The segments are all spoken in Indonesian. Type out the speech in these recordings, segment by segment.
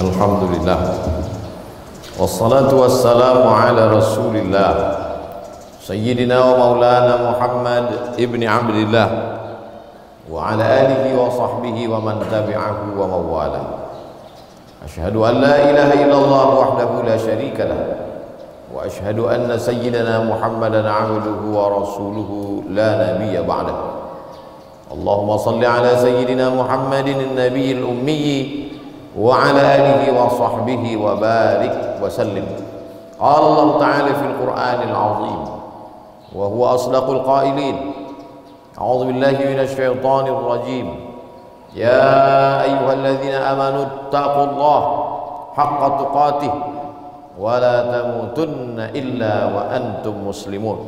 الحمد لله والصلاة والسلام على رسول الله سيدنا ومولانا محمد ابن عبد الله وعلى آله وصحبه ومن تبعه ومواله أشهد أن لا إله إلا الله وحده لا شريك له وأشهد أن سيدنا محمدا عبده ورسوله لا نبي بعده. اللهم صل على سيدنا محمد النبي الأمي وعلى آله وصحبه وبارك وسلم. قال الله تعالى في القرآن العظيم وهو أصدق القائلين أعوذ بالله من الشيطان الرجيم. يا أيها الذين آمنوا اتقوا الله حق تقاته ولا تموتن إلا وأنتم مسلمون.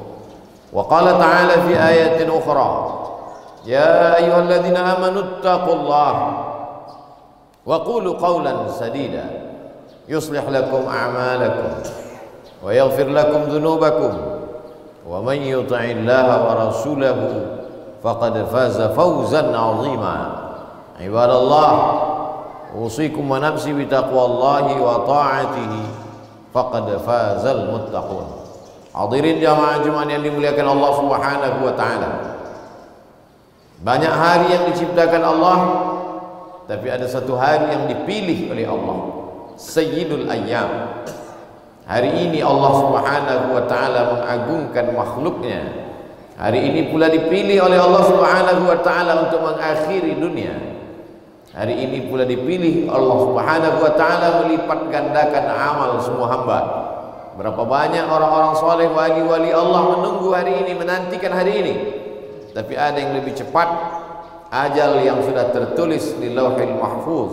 وقال تعالى في آية أخرى يا أيها الذين آمنوا اتقوا الله وقولوا قولا سديدا. يصلح لكم أعمالكم ويغفر لكم ذنوبكم. ومن يطع الله ورسوله فقد فاز فوزا عظيما. عباد الله أوصيكم ونفسي بتقوى الله وطاعته. فقد فاز المتقون. Hadirin jamaah Jumat yang dimuliakan Allah Subhanahu wa taala. Banyak hari yang diciptakan Allah tapi ada satu hari yang dipilih oleh Allah. Sayyidul Ayyam. Hari ini Allah subhanahu wa ta'ala mengagungkan makhluknya. Hari ini pula dipilih oleh Allah subhanahu wa ta'ala untuk mengakhiri dunia. Hari ini pula dipilih Allah subhanahu wa ta'ala melipat gandakan amal semua hamba. Berapa banyak orang-orang soleh wali-wali Allah menunggu hari ini menantikan hari ini. Tapi ada yang lebih cepat ajal yang sudah tertulis di lauhil mahfuz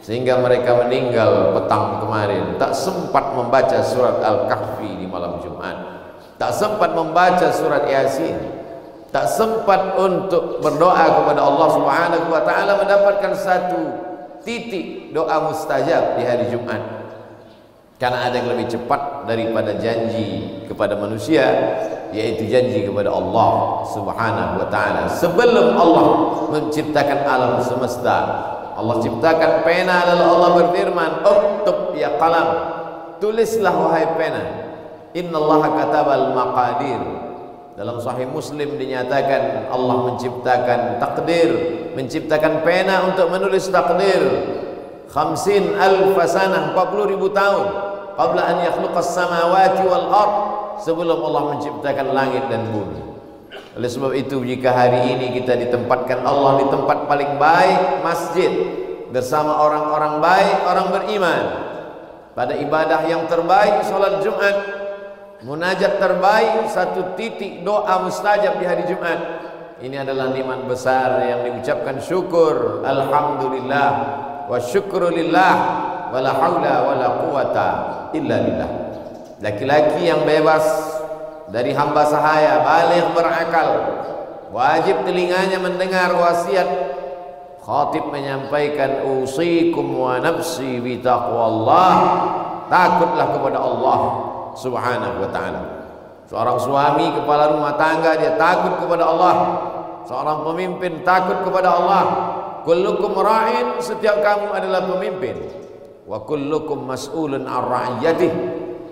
sehingga mereka meninggal petang kemarin. Tak sempat membaca surat Al-Kahfi di malam Jumat. Tak sempat membaca surat Yasin. Tak sempat untuk berdoa kepada Allah Subhanahu wa taala mendapatkan satu titik doa mustajab di hari Jumat. Karena ada yang lebih cepat daripada janji kepada manusia yaitu janji kepada Allah Subhanahu wa taala. Sebelum Allah menciptakan alam semesta Allah ciptakan pena lalu Allah berfirman uktub ya qalam. Tulislah wahai pena. Innallaha katabal maqadir. Dalam sahih muslim dinyatakan Allah menciptakan takdir menciptakan pena untuk menulis takdir. Khamsin alf sanah 40 ribu tahun. Qabla an yakhluqas samawati wal ard sebelum Allah menciptakan langit dan bumi. Oleh sebab itu jika hari ini kita ditempatkan Allah di tempat paling baik masjid bersama orang-orang baik, orang beriman pada ibadah yang terbaik salat Jumat, munajat terbaik satu titik doa mustajab di hari Jumat. Ini adalah nikmat besar yang diucapkan syukur alhamdulillah wa syukrulillah wala haula wala quwata illa billah laki-laki yang bebas dari hamba sahaya balik berakal. Wajib telinganya mendengar wasiat. Khatib menyampaikan usikum wa nafsi bi taqwallah. Takutlah kepada Allah subhanahu wa ta'ala. Seorang suami kepala rumah tangga dia takut kepada Allah. Seorang pemimpin takut kepada Allah. Kullukum ra'in setiap kamu adalah pemimpin. Wa kullukum mas'ulun ar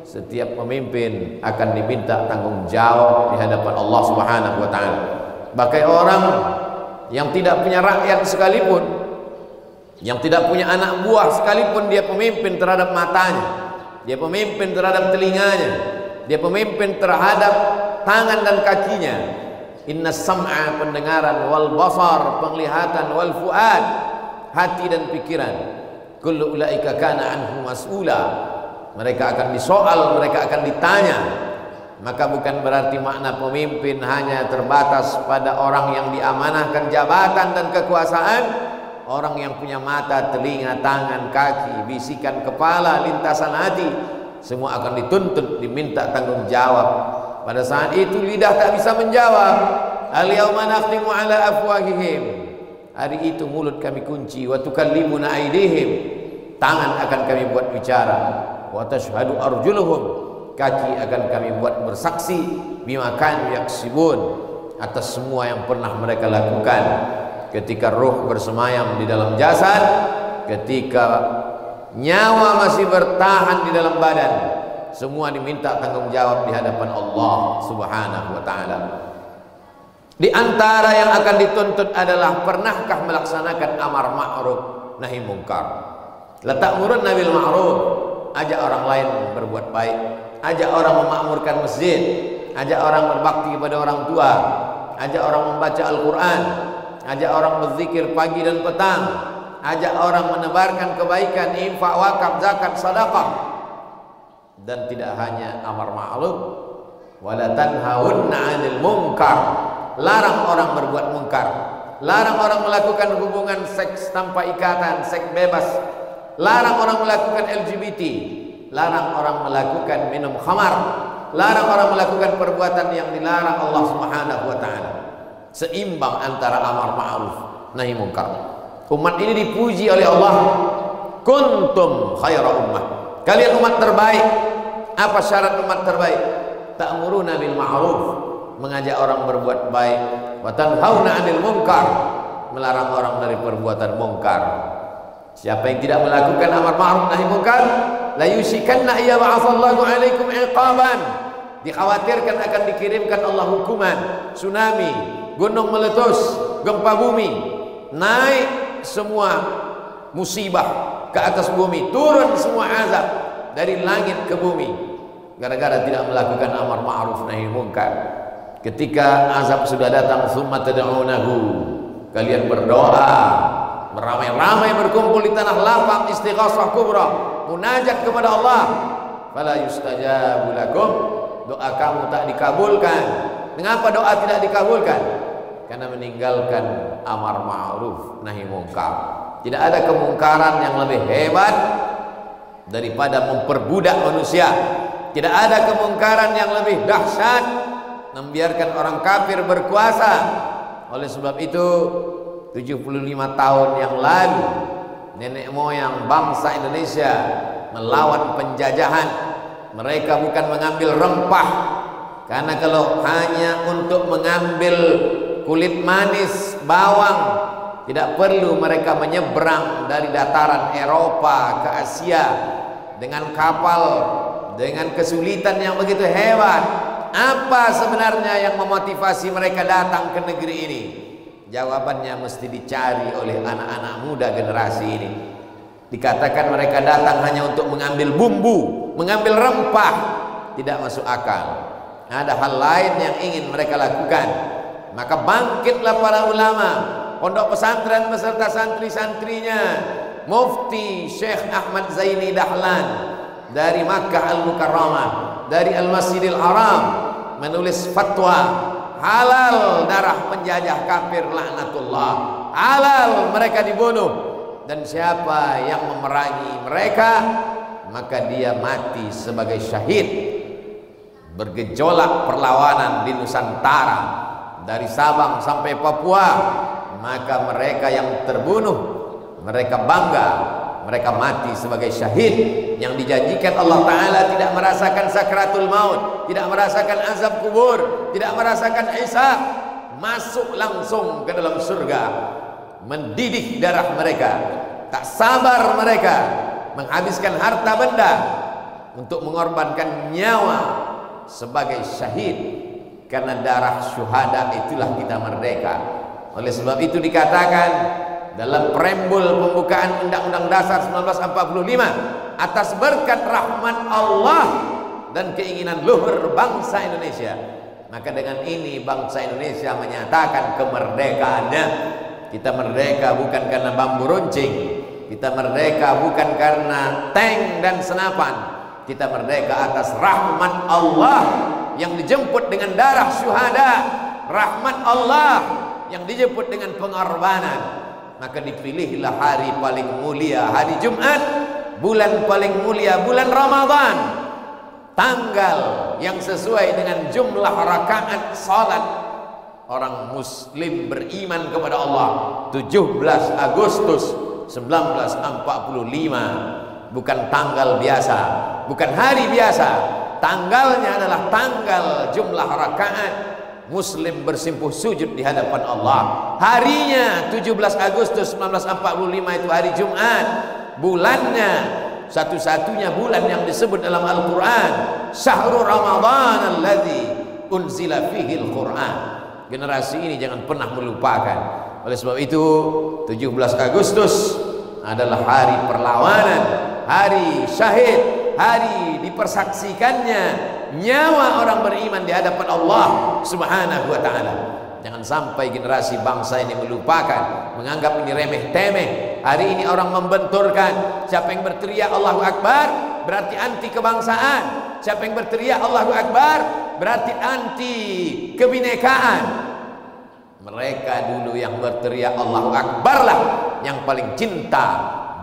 setiap pemimpin akan diminta tanggung jawab di hadapan Allah Subhanahu wa taala. Bagai orang yang tidak punya rakyat sekalipun, yang tidak punya anak buah sekalipun dia pemimpin terhadap matanya, dia pemimpin terhadap telinganya, dia pemimpin terhadap tangan dan kakinya. Inna sam'a pendengaran wal basar penglihatan wal fuad hati dan pikiran. Kullu ulaika kana anhu mas'ula mereka akan disoal, mereka akan ditanya. Maka bukan berarti makna pemimpin hanya terbatas pada orang yang diamanahkan jabatan dan kekuasaan, orang yang punya mata, telinga, tangan, kaki, bisikan kepala, lintasan hati, semua akan dituntut diminta tanggung jawab. Pada saat itu lidah tak bisa menjawab. Al-yauma ala afwahihim. Hari itu mulut kami kunci wa aydihim. Tangan akan kami buat bicara wa tashhadu arjuluhum. Kaki akan kami buat bersaksi bima kanu yaksibun atas semua yang pernah mereka lakukan. Ketika roh bersemayam di dalam jasad ketika nyawa masih bertahan di dalam badan semua diminta tanggung jawab di hadapan Allah Subhanahu wa taala. Di antara yang akan dituntut adalah pernahkah melaksanakan amar ma'ruf nahi mungkar? Letak murun nabil ma'ruf ajak orang lain berbuat baik. Ajak orang memakmurkan masjid. Ajak orang berbakti kepada orang tua. Ajak orang membaca Al-Quran. Ajak orang berzikir pagi dan petang. Ajak orang menebarkan kebaikan infak wakaf zakat sedekah. Dan tidak hanya amar ma'ruf wala tanhauna 'anil munkar. Larang orang berbuat mungkar larang orang melakukan hubungan seks tanpa ikatan seks bebas larang orang melakukan LGBT larang orang melakukan minum khamar larang orang melakukan perbuatan yang dilarang Allah Subhanahu wa taala seimbang antara amar ma'ruf nahi munkar Umat ini dipuji oleh Allah. Kuntum khaira ummah. Kalian umat terbaik. Apa syarat umat terbaik? Ta'muruna bil ma'ruf, mengajak orang berbuat baik, wa tanhauna 'anil munkar, melarang orang dari perbuatan mungkar. Siapa yang tidak melakukan amar ma'ruf nahi munkar, la yusikanna iya ba'athallahu 'alaikum iqaban. Dikhawatirkan akan dikirimkan Allah hukuman, tsunami, gunung meletus, gempa bumi, naik semua musibah ke atas bumi turun semua azab dari langit ke bumi. Gara-gara tidak melakukan amar ma'ruf nahi munkar. Ketika azab sudah datang summa tad'unahu. Kalian berdoa beramai-ramai berkumpul di tanah lapang istighasah kubra munajat kepada Allah fala yustajabu lakum doa kamu tak dikabulkan mengapa doa tidak dikabulkan karena meninggalkan amar ma'ruf nahi mungkar. Tidak ada kemungkaran yang lebih hebat daripada memperbudak manusia. Tidak ada kemungkaran yang lebih dahsyat membiarkan orang kafir berkuasa. Oleh sebab itu 75 tahun yang lalu nenek moyang bangsa Indonesia melawan penjajahan. Mereka bukan mengambil rempah karena kalau hanya untuk mengambil kulit manis, bawang. Tidak perlu mereka menyeberang dari dataran Eropa ke Asia dengan kapal dengan kesulitan yang begitu hebat. Apa sebenarnya yang memotivasi mereka datang ke negeri ini? Jawabannya mesti dicari oleh anak-anak muda generasi ini. Dikatakan mereka datang hanya untuk mengambil bumbu, mengambil rempah, tidak masuk akal. Ada hal lain yang ingin mereka lakukan maka bangkitlah para ulama pondok pesantren beserta santri-santrinya Mufti Syekh Ahmad Zaini Dahlan dari Makkah Al-Mukarramah dari Al-Masjidil Haram menulis fatwa halal darah penjajah kafir laknatullah. Halal mereka dibunuh. Dan siapa yang memerangi mereka maka dia mati sebagai syahid. Bergejolak perlawanan di Nusantara dari Sabang sampai Papua maka mereka yang terbunuh mereka bangga mereka mati sebagai syahid. Yang dijanjikan Allah Ta'ala tidak merasakan sakratul maut tidak merasakan azab kubur tidak merasakan hisab masuk langsung ke dalam surga mendidih darah mereka tak sabar mereka menghabiskan harta benda untuk mengorbankan nyawa sebagai syahid. Karena darah syuhada itulah kita merdeka. Oleh sebab itu dikatakan dalam preambul pembukaan Undang-Undang Dasar 1945 atas berkat rahmat Allah dan keinginan luhur bangsa Indonesia maka dengan ini bangsa Indonesia menyatakan kemerdekaannya. Kita merdeka bukan karena bambu runcing kita merdeka bukan karena tank dan senapan kita merdeka atas rahmat Allah yang dijemput dengan darah syuhada rahmat Allah yang dijemput dengan pengorbanan maka dipilihlah hari paling mulia hari Jumat bulan paling mulia bulan Ramadan. Tanggal yang sesuai dengan jumlah rakaat salat. Orang muslim beriman kepada Allah. 17 Agustus 1945 bukan tanggal biasa bukan hari biasa. Tanggalnya adalah tanggal jumlah rakaat muslim bersimpuh sujud di hadapan Allah. Harinya 17 Agustus 1945 itu hari Jumat. Bulannya satu-satunya bulan yang disebut dalam Al-Quran. Syahrul Ramadan alladzi unzila fihi Al-Quran. Generasi ini jangan pernah melupakan. Oleh sebab itu 17 Agustus adalah hari perlawanan hari syahid hari dipersaksikannya nyawa orang beriman di hadapan Allah Subhanahu wa taala. Jangan sampai generasi bangsa ini melupakan, menganggap ini remeh temeh. Hari ini orang membenturkan, siapa yang berteriak Allahu Akbar berarti anti kebangsaan. Siapa yang berteriak Allahu Akbar berarti anti kebinekaan. Mereka dulu yang berteriak Allahu Akbar lah yang paling cinta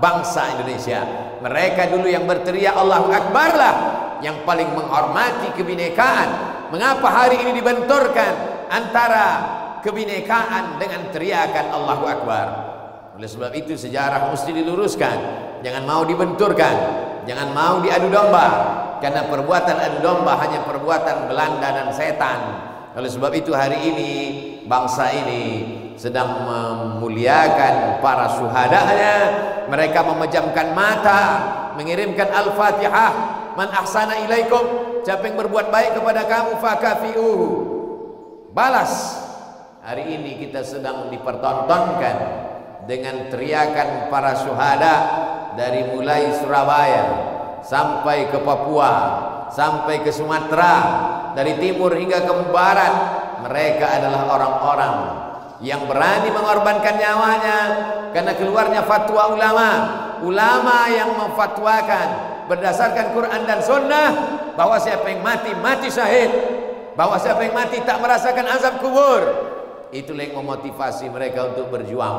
bangsa Indonesia. Mereka dulu yang berteriak Allahu Akbar lah yang paling menghormati kebinekaan. Mengapa hari ini dibenturkan antara kebinekaan dengan teriakan Allahu Akbar? Oleh sebab itu sejarah mesti diluruskan. Jangan mau dibenturkan, jangan mau diadu domba. Karena perbuatan adu domba hanya perbuatan Belanda dan setan. Oleh sebab itu hari ini bangsa ini sedang memuliakan para syuhadanya mereka memejamkan mata mengirimkan al-fatihah man ahsana ilaikum. Siapa yang berbuat baik kepada kamu fakafi'uhu. Balas. Hari ini kita sedang dipertontonkan dengan teriakan para syuhada dari mulai Surabaya sampai ke Papua sampai ke Sumatera dari timur hingga ke barat. Mereka adalah orang-orang yang berani mengorbankan nyawanya karena keluarnya fatwa ulama. Ulama yang memfatwakan berdasarkan Quran dan Sunnah bahwa siapa yang mati mati syahid bahwa siapa yang mati tak merasakan azab kubur itulah yang memotivasi mereka untuk berjuang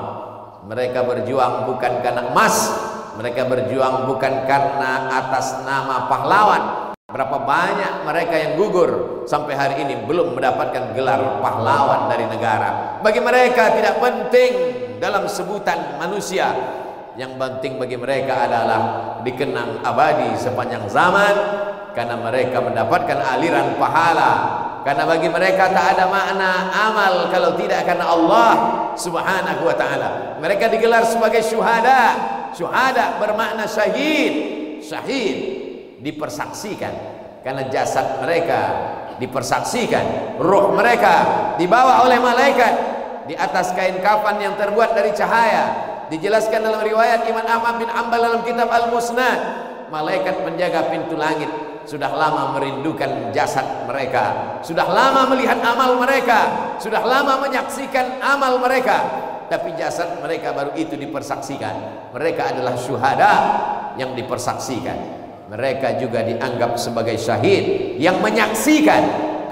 mereka berjuang bukan karena emas mereka berjuang bukan karena atas nama pahlawan Berapa banyak mereka yang gugur sampai hari ini belum mendapatkan gelar pahlawan dari negara. Bagi mereka tidak penting dalam sebutan manusia. Yang penting bagi mereka adalah dikenang abadi sepanjang zaman karena mereka mendapatkan aliran pahala. Karena bagi mereka tak ada makna amal kalau tidak karena Allah Subhanahu wa taala. Mereka digelar sebagai syuhada. Syuhada bermakna syahid. Syahid dipersaksikan karena jasad mereka dipersaksikan roh mereka dibawa oleh malaikat di atas kain kafan yang terbuat dari cahaya dijelaskan dalam riwayat Imam Ahmad bin Ambal dalam kitab Al-Musnad. Malaikat penjaga pintu langit. Sudah lama merindukan jasad mereka. Sudah lama melihat amal mereka. Sudah lama menyaksikan amal mereka. Tapi jasad mereka baru itu dipersaksikan. Mereka adalah syuhada yang dipersaksikan. Mereka juga dianggap sebagai syahid yang menyaksikan.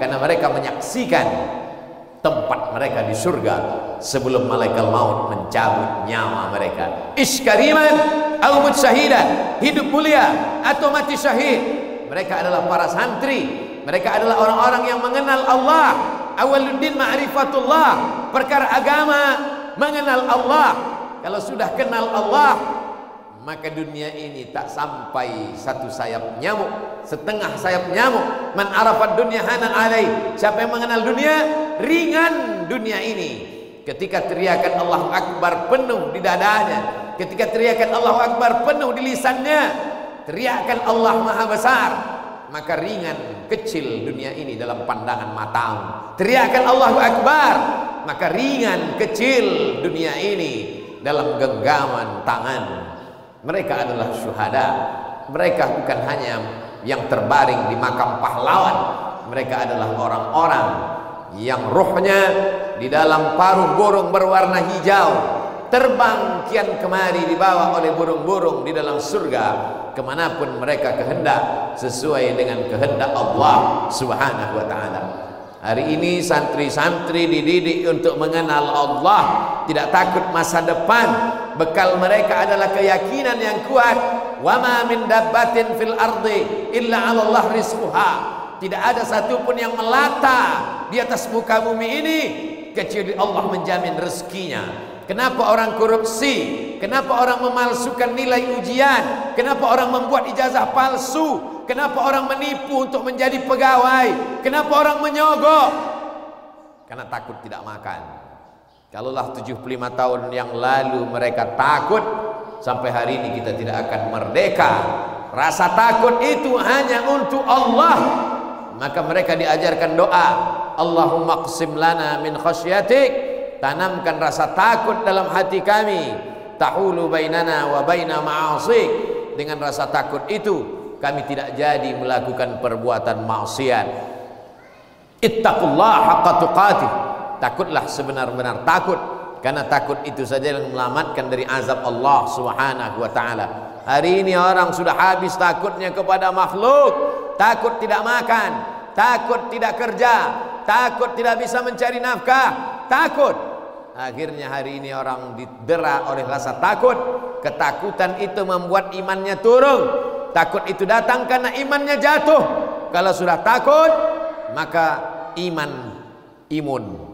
Karena mereka menyaksikan tempat mereka di surga sebelum malaikat maut mencabut nyawa mereka. Iskariman au syahidan hidup mulia atau mati syahid. Mereka adalah para santri. Mereka adalah orang-orang yang mengenal Allah. Awaluddin ma'rifatullah perkara agama mengenal Allah. Kalau sudah kenal Allah maka dunia ini tak sampai satu sayap nyamuk setengah sayap nyamuk. Man arafat dunia hanan alai. Siapa yang mengenal dunia? Ringan dunia ini. Ketika teriakan Allah Akbar penuh di dadanya ketika teriakan Allah Akbar penuh di lisannya teriakan Allah Maha Besar maka ringan kecil dunia ini dalam pandangan matamu. Teriakan Allah Akbar maka ringan kecil dunia ini dalam genggaman tangan mereka adalah syuhada. Mereka bukan hanya yang terbaring di makam pahlawan. Mereka adalah orang-orang yang rohnya di dalam paruh burung berwarna hijau. Terbang kian kemari dibawa oleh burung-burung di dalam surga kemanapun mereka kehendak sesuai dengan kehendak Allah Subhanahu wa taala. Hari ini santri-santri dididik untuk mengenal Allah, tidak takut masa depan. Bekal mereka adalah keyakinan yang kuat. Wa ma min dabbatin fil ardi illa Allah rizquha. Tidak ada satupun yang melata di atas muka bumi ini kecuali Allah menjamin rezekinya. Kenapa orang korupsi? Kenapa orang memalsukan nilai ujian? Kenapa orang membuat ijazah palsu? Kenapa orang menipu untuk menjadi pegawai? Kenapa orang menyogok? Karena takut tidak makan. Kalaulah 75 tahun yang lalu mereka takut sampai hari ini kita tidak akan merdeka. Rasa takut itu hanya untuk Allah. Maka mereka diajarkan doa Allahumma qsim lana min khasyatik. Tanamkan rasa takut dalam hati kami. Tahulu bainana wa baina ma'asik. Dengan rasa takut itu kami tidak jadi melakukan perbuatan maksiat. Ittaqullah haqqa tuqatih takutlah sebenar-benar takut. Karena takut itu saja yang melamatkan dari azab Allah Subhanahu wa taala. Hari ini orang sudah habis takutnya kepada makhluk. Takut tidak makan. Takut tidak kerja. Takut tidak bisa mencari nafkah. Takut. Akhirnya hari ini orang didera oleh rasa takut. Ketakutan itu membuat imannya turun. Takut itu datang karena imannya jatuh. Kalau sudah takut maka iman imun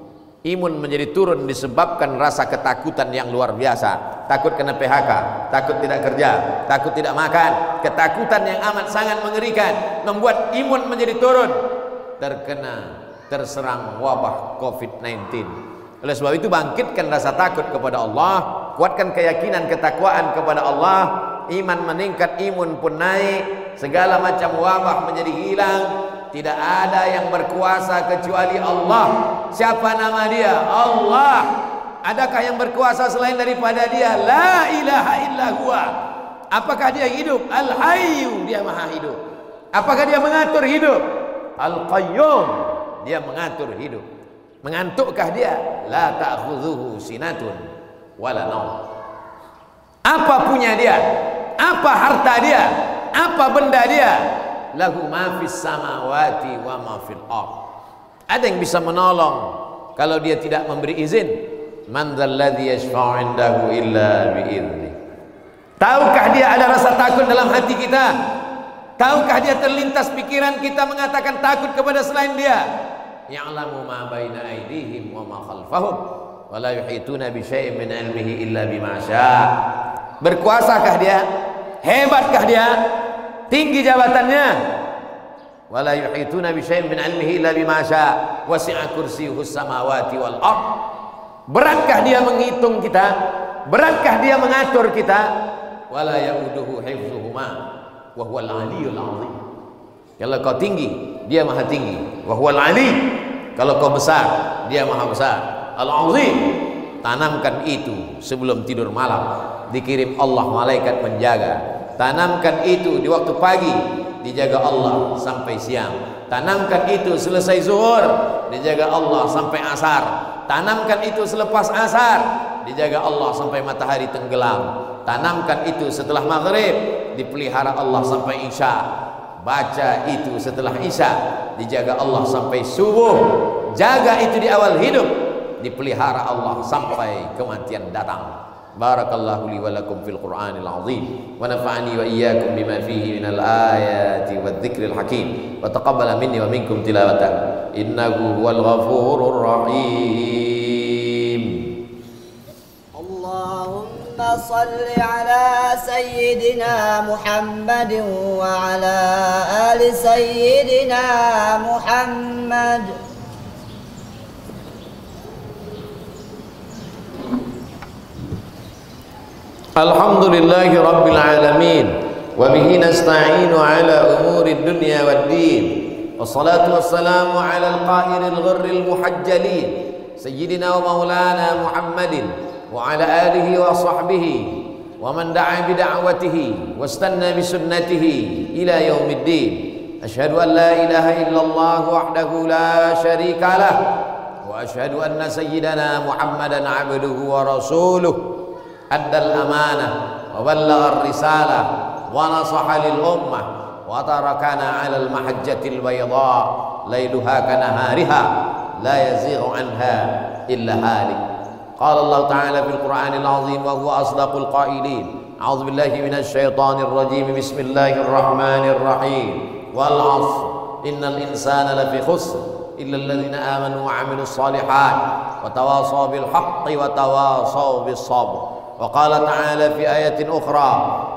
imun menjadi turun disebabkan rasa ketakutan yang luar biasa. Takut kena PHK takut tidak kerja takut tidak makan. Ketakutan yang amat sangat mengerikan membuat imun menjadi turun. Terkena terserang wabah COVID-19 oleh sebab itu bangkitkan rasa takut kepada Allah kuatkan keyakinan ketakwaan kepada Allah. Iman meningkat imun pun naik. Segala macam wabah menjadi hilang tidak ada yang berkuasa kecuali Allah. Siapa nama dia? Allah. Adakah yang berkuasa selain daripada dia? La ilaha illa huwa. Apakah dia hidup? Al hayyu dia maha hidup. Apakah dia mengatur hidup? Al qayyum dia mengatur hidup. Mengantukkah dia? La ta'khudhuhu sinatun wala naum apa punya dia? Apa harta dia? Apa benda dia lahu ma fis samawati wa ma fil ard. Ada yang bisa menolong kalau dia tidak memberi izin. Man dzalladzi yashfa'u indahu illa bi idzni tahukah dia ada rasa takut dalam hati kita? Tahukah dia terlintas pikiran kita mengatakan takut kepada selain dia? Ya'lamu ma baina aydihim wa ma khalfahum wa la yuhituna bi syai'in min ilmihi illa bima syaa. Berkuasakah dia? Hebatkah dia tinggi jabatannya. Wala yuhituna bi syai'in min ilmihi illa bima syaa wasi'a kursiyyuhu samawati wal ard. Beratkah dia menghitung kita? Beratkah dia mengatur kita? Wala yauduhu hifzuhuma. Wa huwal aliyyul azim. Kalau kau tinggi dia maha tinggi. Wa huwal ali. Kalau kau besar dia maha besar. Al azim. Tanamkan itu sebelum tidur malam. Dikirim Allah malaikat penjaga tanamkan itu di waktu pagi dijaga Allah sampai siang. Tanamkan itu selesai zuhur dijaga Allah sampai asar. Tanamkan itu selepas asar dijaga Allah sampai matahari tenggelam. Tanamkan itu setelah maghrib dipelihara Allah sampai isya. Baca itu setelah isya dijaga Allah sampai subuh. Jaga itu di awal hidup dipelihara Allah sampai kematian datang بارك الله لي ولكم في القرآن العظيم ونفعني وإياكم بما فيه من الآيات والذكر الحكيم. وتقبل مني ومنكم تلاوته. إنه هو الغفور الرحيم. اللهم صل على سيدنا محمد وعلى آل سيدنا محمد. الحمد لله رب العالمين وبه نستعين على أمور الدنيا والدين والصلاة والسلام على القائر الغر المحجلين سيدنا ومولانا محمد وعلى آله وصحبه ومن دعا بدعوته واستنى بسنته إلى يوم الدين. أشهد أن لا إله إلا الله وحده لا شريك له وأشهد أن سيدنا محمدا عبده ورسوله. أدى الأمانة وبلغ الرسالة ونصح للأمة وتركنا على المحجة البيضاء ليلها كنهارها لا يزيغ عنها إلا هالك. قال الله تعالى في القرآن العظيم وهو أصدق القائلين أعوذ بالله من الشيطان الرجيم بسم الله الرحمن الرحيم. والعصر إن الإنسان لفي خسر إلا الذين آمنوا وعملوا الصالحات وتواصوا بالحق وتواصوا بالصبر. وقال تعالى في آية أخرى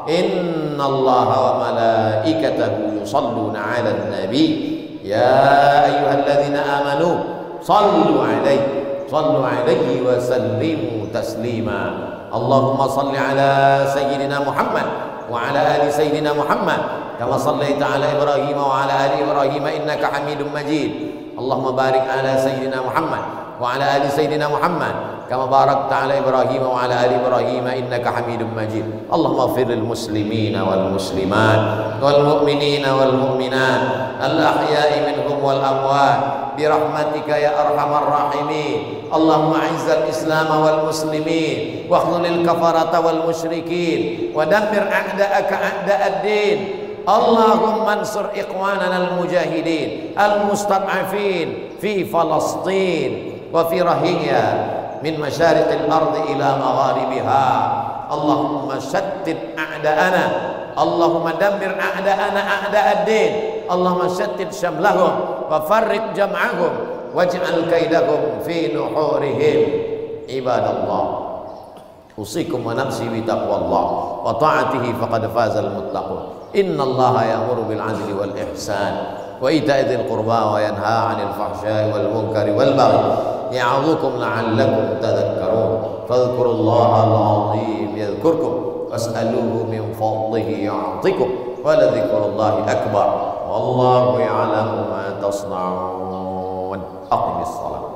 إن الله وملائكته يصلون على النبي. يا أيها الذين آمنوا صلوا عليه صلوا عليه وسلموا تسليما. اللهم صل على سيدنا محمد وعلى آل سيدنا محمد كما صليت على إبراهيم وعلى آل إبراهيم إنك حميد مجيد. اللهم بارك على سيدنا محمد وعلى آل سيدنا محمد كما باركت على إبراهيم وعلى آل إبراهيم إنك حميد مجيد. اللهم اغفر للمسلمين والمسلمات والمؤمنين والمؤمنات الأحياء منهم والأموات برحمتك يا أرحم الراحمين. اللهم أعز الإسلام والمسلمين واخذل الكفرة والمشركين ودمر أعداءك أعداء الدين. اللهم انصر إخواننا المجاهدين المستضعفين في فلسطين. وفي رهية من مشارق الأرض إلى مغاربها. اللهم شتت أعداءنا. اللهم دمر أعداءنا أعداء الدين. اللهم شتت شملهم وفرق جمعهم. واجعل كيدهم في نحورهم. عباد الله أوصيكم ونفسي بتقوى الله وطاعته فقد فاز المتقون إن الله يأمر بالعدل والإحسان وإيتاء ذي القربى وينهى عن الفحشاء والمنكر والبغي. يعظكم لعلكم تذكرون. فاذكروا الله العظيم يذكركم. واسألوه من فضله يعطكم ولذكر الله أكبر. والله يعلم ما تصنعون. أقم الصلاة.